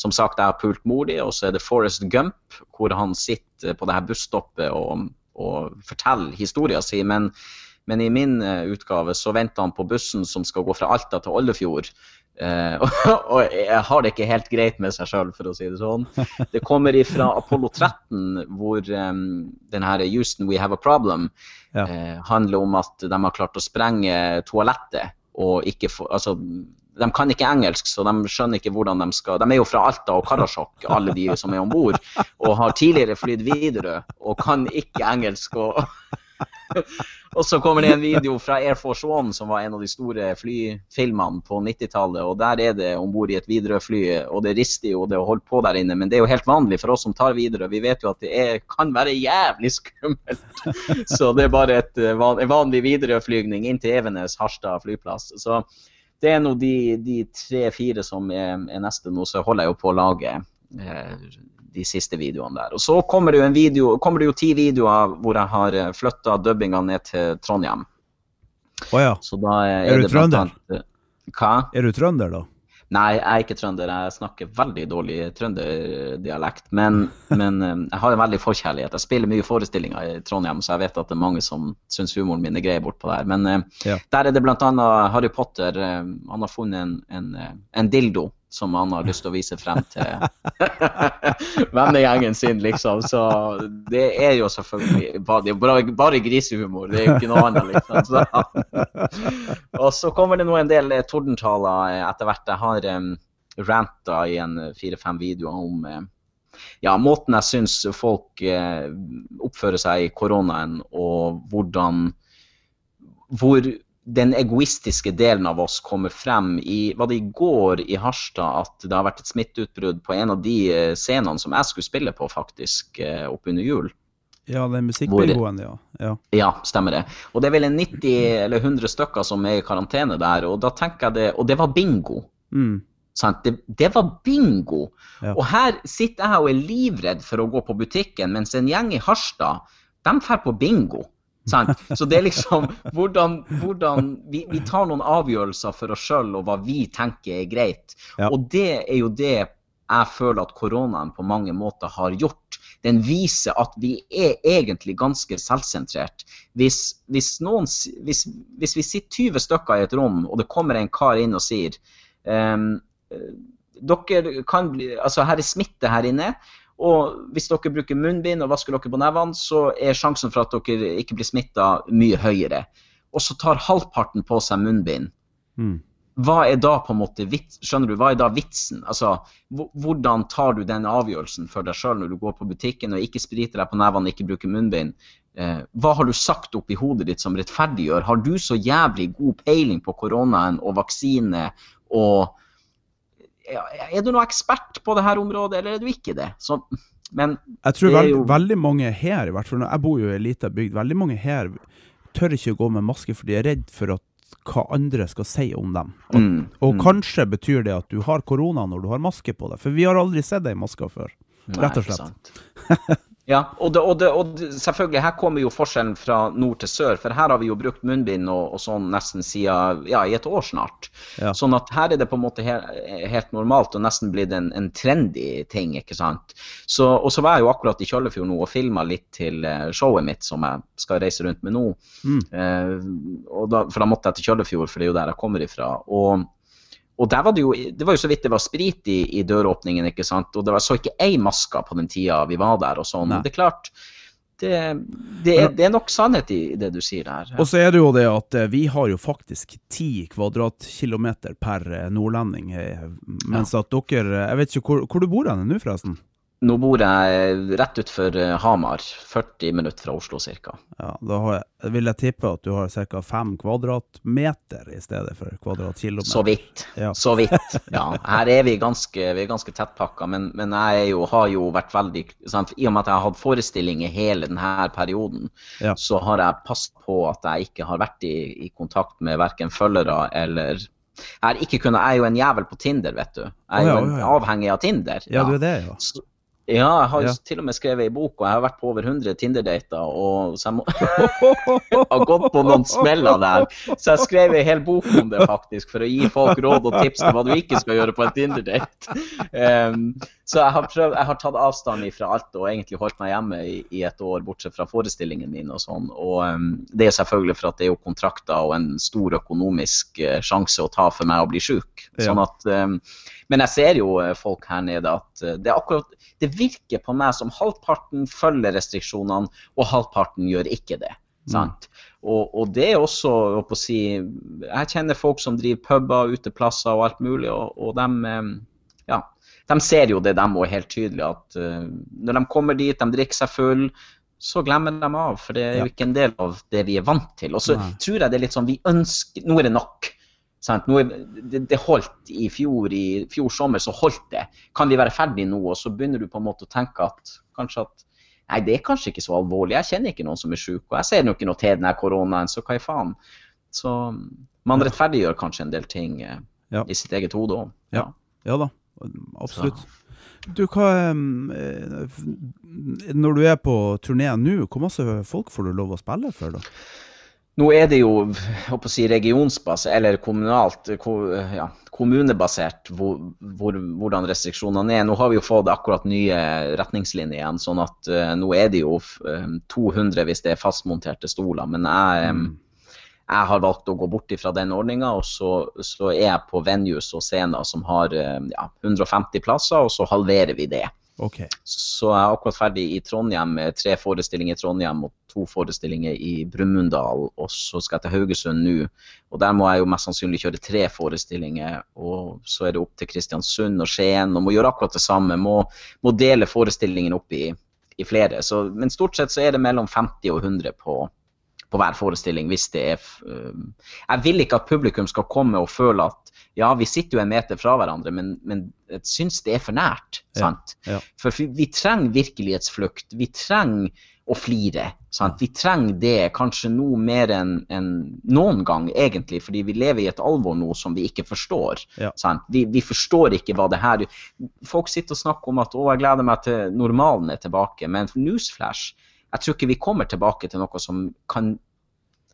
som sagt jeg har pult mor di, og så er det Forest Gump, hvor han sitter på det her busstoppet og, og forteller historien sin. Men, men i min utgave så venter han på bussen som skal gå fra Alta til Oldefjord. Eh, [laughs] og jeg har det ikke helt greit med seg sjøl, for å si det sånn. Det kommer ifra Apollo 13, hvor um, den her Houston We Have a Problem Ja. uh, handler om at de har klart å sprenge toalettet og ikke få Altså, de kan ikke engelsk, så de skjønner ikke hvordan de skal De er jo fra Alta og Karasjok, alle de som er om bord, og har tidligere flydd Widerøe og kan ikke engelsk. og [laughs] og så kommer det en video fra Air Force One, som var en av de store flyfilmene på 90-tallet. og Der er det om bord i et Widerøe-fly, og det rister jo, det å holde på der inne. Men det er jo helt vanlig for oss som tar Widerøe. Vi vet jo at det er, kan være jævlig skummelt. [laughs] Så det er bare et, eh, en vanlig Widerøe-flygning inn til Evenes, Harstad flyplass. Så det er nå de, de tre-fire som er, er neste nå, så holder jeg jo på å lage eh, de siste videoene der. Og så kommer det jo en video, kommer det jo ti videoer hvor jeg har flytta dubbinga ned til Trondheim. Å ja. Så da eh, Er du det trønder? annet, eh, Hva? Er du trønder, da? Nei, jeg er ikke trønder. Jeg snakker veldig dårlig trønderdialekt. Men, men eh, jeg har en veldig forkjærlighet. Jeg spiller mye forestillinger i Trondheim, så jeg vet at det er mange som syns humoren min er grei bortpå der. Men eh, Ja. der er det bl.a. Harry Potter. eh, Han har funnet en, en, eh, en dildo som han har lyst til å vise frem til [laughs] vennegjengen sin, liksom. Så det er jo selvfølgelig bare, bare, grisehumor. Det er jo ikke noe annet, liksom. Så. [laughs] Og så kommer det nå en del eh, tordentaler eh, etter hvert. Jeg har um, ranta i en eh, fire-fem videoer om eh, ja, måten jeg syns folk eh, oppfører seg i koronaen, og hvordan Hvor den egoistiske delen av oss kommer frem i Var det i går i Harstad at det har vært et smitteutbrudd på en av de eh, scenene som jeg skulle spille på, faktisk, eh, oppunder jul? Ja, den musikkbingoen, ja. ja. Ja, stemmer det. Og det er vel 90 eller 100 stykker som er i karantene der, og da tenker jeg det Og det var bingo. Mm. Det, det var bingo. Ja. Og her sitter jeg og er livredd for å gå på butikken, mens en gjeng i Harstad, de drar på bingo. Sant? Så det er liksom hvordan, hvordan vi, vi tar noen avgjørelser for oss sjøl og hva vi tenker er greit. Ja. Og det er jo det jeg føler at koronaen på mange måter har gjort. Den viser at vi er egentlig ganske selvsentrert. Hvis, hvis, noen, hvis, hvis vi sitter 20 stykker i et rom, og det kommer en kar inn og sier ehm, eh, dere kan bli, altså Her er smitte her inne. Og hvis dere bruker munnbind og vasker dere på nevene, så er sjansen for at dere ikke blir smitta, mye høyere. Og så tar halvparten på seg munnbind. Mm. Hva er da på en måte vits, skjønner du, hva er da vitsen? Altså, Hvordan tar du den avgjørelsen for deg sjøl når du går på butikken og ikke spriter deg på nevene, ikke bruker munnbind? Eh, hva har du sagt oppi hodet ditt som rettferdiggjør? Har du så jævlig god peiling på koronaen og vaksine og Er du noe ekspert på det her området, eller er du ikke det? Så, men Jeg tror veld, jo- veldig mange her, i hvert fall jeg bor jo i ei lita bygd, veldig mange her tør ikke å gå med maske for de er redd for at hva andre skal si om dem. Og, mm, og mm, kanskje betyr det at du har korona når du har maske på deg, for vi har aldri sett ei maske før. nei, rett og ikke slett. [laughs] Ja, og, det, og, det, og det, selvfølgelig, her kommer jo forskjellen fra nord til sør. For her har vi jo brukt munnbind og, og sånn nesten siden ja, i et år snart. Ja. Sånn at her er det på en måte helt, helt normalt og nesten blitt en, en trendy ting. ikke sant? Så, og så var jeg jo akkurat i Kjøllefjord nå og filma litt til eh, showet mitt som jeg skal reise rundt med nå. Mm. Eh, da, for da måtte jeg til Kjøllefjord, for det er jo der jeg kommer ifra. Og, og der var det jo det var jo så vidt det var sprit i, i døråpningen, ikke sant. Og det var så ikke ei maske på den tida vi var der og sånn. Det er klart, det, det, er, det er nok sannhet i det du sier der. Og så er det jo det at eh, vi har jo faktisk ti kvadratkilometer per eh, nordlending, mens mens at dere Jeg vet ikke hvor, hvor du bor hen nå, forresten? Nå bor jeg rett utfor eh, Hamar, 40 minutter fra Oslo ca. Ja, da har jeg, vil jeg tippe at du har ca. 5 kvadratmeter i stedet for kvadratkilometer. Så vidt. Ja. [laughs] Så vidt. [laughs] Ja, her er vi ganske, vi er ganske tettpakka, men, men jeg jo, har jo vært veldig sant? I og med at jeg har hatt forestillinger hele denne perioden, Ja. så har jeg passet på at jeg ikke har vært i, i kontakt med verken følgere eller jeg, er ikke kunnet, jeg er jo en jævel på Tinder, vet du. Jeg er oh, ja, jo en, å, ja. avhengig av Tinder. Ja, du er det, ja. Så- Ja, jeg har Ja. til og med skrevet i bok, og jeg har vært på over 100 Tinder-dater. Og så jeg må, [laughs] har gått på noen smeller der. Så jeg skrev ei hel bok om det, faktisk, for å gi folk råd og tips til hva du ikke skal gjøre på en Tinder-date. Um, så jeg har, prøvd, jeg har tatt avstand fra alt og egentlig holdt meg hjemme i, i et år, bortsett fra forestillingen min og sånn. Og um, det er selvfølgelig for at det er jo kontrakter og en stor økonomisk eh, sjanse å ta for meg å bli sjuk. Sånn at um, men jeg ser jo eh, folk her nede at eh, det akkurat Det virker på meg som halvparten følger restriksjonene, og halvparten gjør ikke det. Sant? Og, og det er også å på si Jeg kjenner folk som driver puber, uteplasser og alt mulig, og, og de ja, de ser jo det, og er helt tydelig at eh, når de kommer dit, de drikker seg full, så glemmer de av, for det er jo ikke en del av det vi er vant til. Og så tror jeg det er litt sånn vi ønsker Nå er det nok. Sant? Nå er, det, det holdt i fjor, i fjor sommer, så holdt det. Kan vi være ferdig nå? Og så begynner du på en måte å tenke at kanskje at Nei, det er kanskje ikke så alvorlig. Jeg kjenner ikke noen som er syk, og jeg ser nok ikke noe til denne koronaen, så hva i faen? Så man rettferdiggjør kanskje en del ting eh, Ja. i sitt eget hode òg. Ja. Ja da, absolutt. Du, hva eh, Når du er på turné nå, hvor masse folk får du lov å spille for, da? Nå er det jo å si, regionsbasert, eller kommunalt, ko- ja, kommunebasert hvor, hvor, hvordan restriksjonene er. Nå har vi jo fått akkurat nye retningslinjer igjen, sånn at uh, nå er det jo uh, 200 hvis det er fastmonterte stoler. Men jeg, um, jeg har valgt å gå bort fra den ordninga, og så, så er jeg på venues og scener som har uh, ja, 150 plasser, og så halverer vi det. Ok. Så jeg er akkurat ferdig i Trondheim med tre forestillinger i Trondheim og to forestillinger i Brumunddal. Og så skal jeg til Haugesund nå. Og der må jeg jo mest sannsynlig kjøre tre forestillinger. Og så er det opp til Kristiansund og Skien og må gjøre akkurat det samme. Må, må dele forestillingen opp i, i flere. Så, men stort sett så er det mellom 50 og 100 på, på hver forestilling hvis det er Jeg vil ikke at publikum skal komme og føle at ja, vi sitter jo en meter fra hverandre, men, men jeg syns det er for nært. Ja, sant? ja. For vi, trenger virkelighetsflukt. Vi trenger å flire. Sant? Vi trenger det kanskje nå mer enn en noen gang, egentlig, fordi vi lever i et alvor nå som vi ikke forstår. Ja. Sant? Vi, vi forstår ikke hva det her Folk sitter og snakker om at å, jeg gleder meg til normalen er tilbake, men newsflash, jeg tror ikke vi kommer tilbake til noe som kan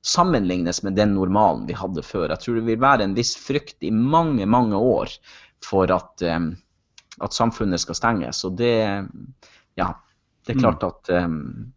sammenlignes med den normalen vi hadde før. Jeg tror det vil være en viss frykt i mange, mange år for at, um, at samfunnet skal stenges. Og det Ja, det er klart at um,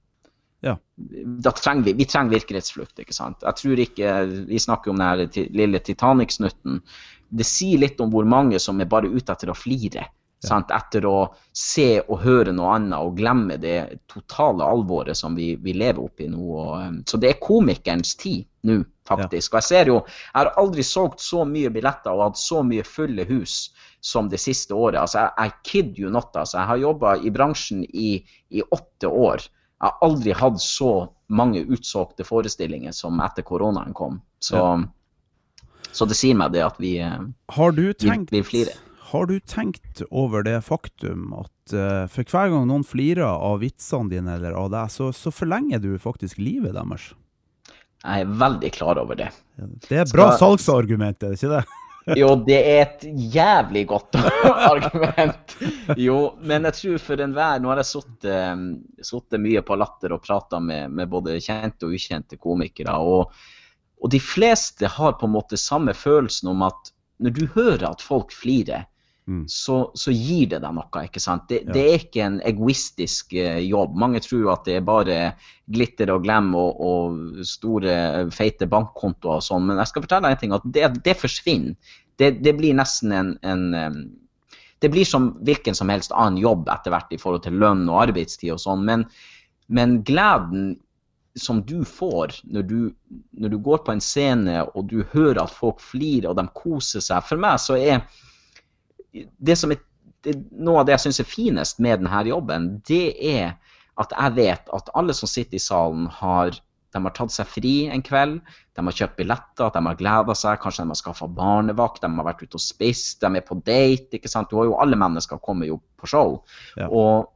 Ja. da trenger vi, vi trenger virkelighetsflukt. ikke sant? Jeg tror ikke, Vi snakker om den lille Titanic-snutten. Det sier litt om hvor mange som er bare ute etter å flire. Sant? Etter å se og høre noe annet og glemme det totale alvoret som vi, vi lever oppi nå. Og, um, så det er komikerens tid nå, faktisk. Og jeg ser jo, jeg har aldri solgt så mye billetter og hatt så mye fulle hus som det siste året. Altså, jeg, I kid you not. Altså. Jeg har jobba i bransjen i, i åtte år. Jeg har aldri hatt så mange utsolgte forestillinger som etter koronaen kom. Så, så det sier meg det at vi eh, Har du tenkt, vi flirer. Har du tenkt over det faktum at uh, for hver gang noen flirer av vitsene dine eller av deg, så, så forlenger du faktisk livet deres? Jeg er veldig klar over det. Det er et bra Skal- salgsargument, er det ikke det? [laughs] Jo, det er et jævlig godt [laughs] argument. Jo, men jeg tror for enhver Nå har jeg sittet, sittet mye på Latter og prata med, med både kjente og ukjente komikere. Og, og de fleste har på en måte samme følelsen om at når du hører at folk flirer, Mm. så, så gir det deg noe. ikke sant? Det, Ja. det er ikke en egoistisk eh, jobb. Mange tror at det er bare glitter og glam og, og store, feite bankkontoer og sånn, men jeg skal fortelle deg en ting, at det, det forsvinner. Det, det blir nesten en, en em, Det blir som hvilken som helst annen jobb etter hvert i forhold til lønn og arbeidstid og sånn, men, men gleden som du får når du, når du går på en scene og du hører at folk flirer og de koser seg For meg så er det som er det, Noe av det jeg syns er finest med denne jobben, det er at jeg vet at alle som sitter i salen, har de har tatt seg fri en kveld, de har kjøpt billetter, de har gleda seg, kanskje de har skaffa barnevakt, de har vært ute og spist, de er på date. ikke sant? Du har jo Alle mennesker kommer jo på show. Ja. Og,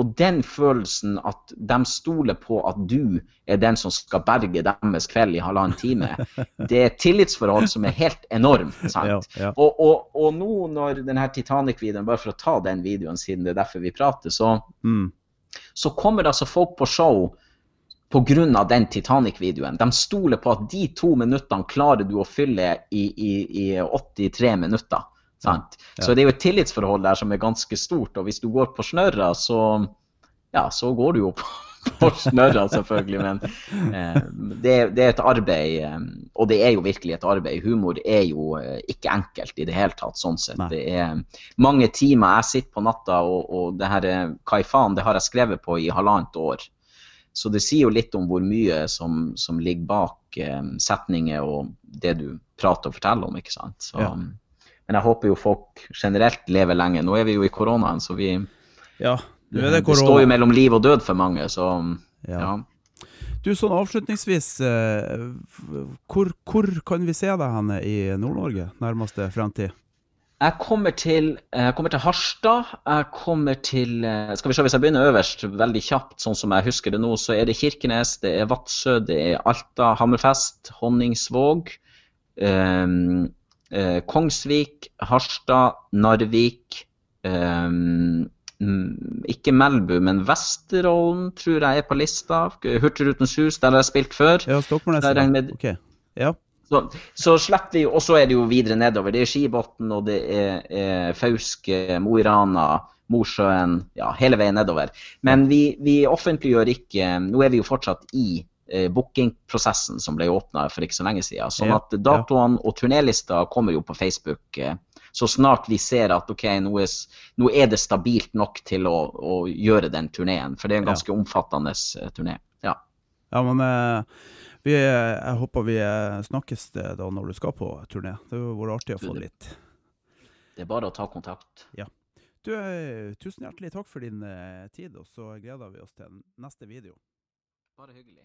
og den følelsen at de stoler på at du er den som skal berge deres kveld i halvannen time, det er et tillitsforhold som er helt enormt. [laughs] sant? Ja, ja. Og, og, og nå når denne Titanic-videoen, bare for å ta den videoen siden det er derfor vi prater, så, Mm. så kommer det altså folk på show pga. den Titanic-videoen. De stoler på at de to minuttene klarer du å fylle i, i, i 83 minutter. Sant? Ja. Så det er jo et tillitsforhold der som er ganske stort. Og hvis du går på snørra, så ja, så går du jo på, [laughs] på snørra, selvfølgelig. Men eh, det, det er et arbeid, eh, og det er jo virkelig et arbeid. Humor er jo eh, ikke enkelt i det hele tatt, sånn sett. Nei. Det er mange timer jeg sitter på natta, og, og det her Kai i faen, det har jeg skrevet på i halvannet år. Så det sier jo litt om hvor mye som, som ligger bak eh, setninger og det du prater og forteller om, ikke sant. Så, Ja. Men jeg håper jo folk generelt lever lenge. Nå er vi jo i koronaen, så vi ja. Er det står jo mellom liv og død for mange, så Ja. ja. Du, sånn avslutningsvis, eh, hvor, hvor kan vi se deg henne i Nord-Norge nærmeste fremtid? Jeg kommer til, jeg kommer til Harstad. Jeg kommer til eh, Skal vi se, hvis jeg begynner øverst, veldig kjapt, sånn som jeg husker det nå, så er det Kirkenes, det er Vadsø, det er Alta, Hammerfest, Honningsvåg. eh, eh, Kongsvik, Harstad, Narvik, eh, mm, ikke Melbu, men Vesterålen tror jeg er på lista. Hurtigrutens hus, der har jeg spilt før. Ja, da. med- Okay. Ja. Så, så slipper vi, og så er det jo videre nedover. Det er Skibotn, og det er, er Fauske, Mo i Rana, Mosjøen, ja, hele veien nedover. Men vi, vi offentliggjør ikke Nå er vi jo fortsatt i eh, bookingprosessen som ble åpna for ikke så lenge siden. Sånn at datoene og turnélista kommer jo på Facebook eh, så snart vi ser at ok, nå er, nå er det stabilt nok til å, å gjøre den turneen. For det er en Ja. ganske omfattende eh, turné. Ja. Ja, men eh, vi, jeg håper vi snakkes da når du skal på turné. Det hadde vært artig å få litt. Det er bare å ta kontakt. Du, eh, tusen hjertelig takk for din tid, og så gleder vi oss til neste video. Bare hyggelig.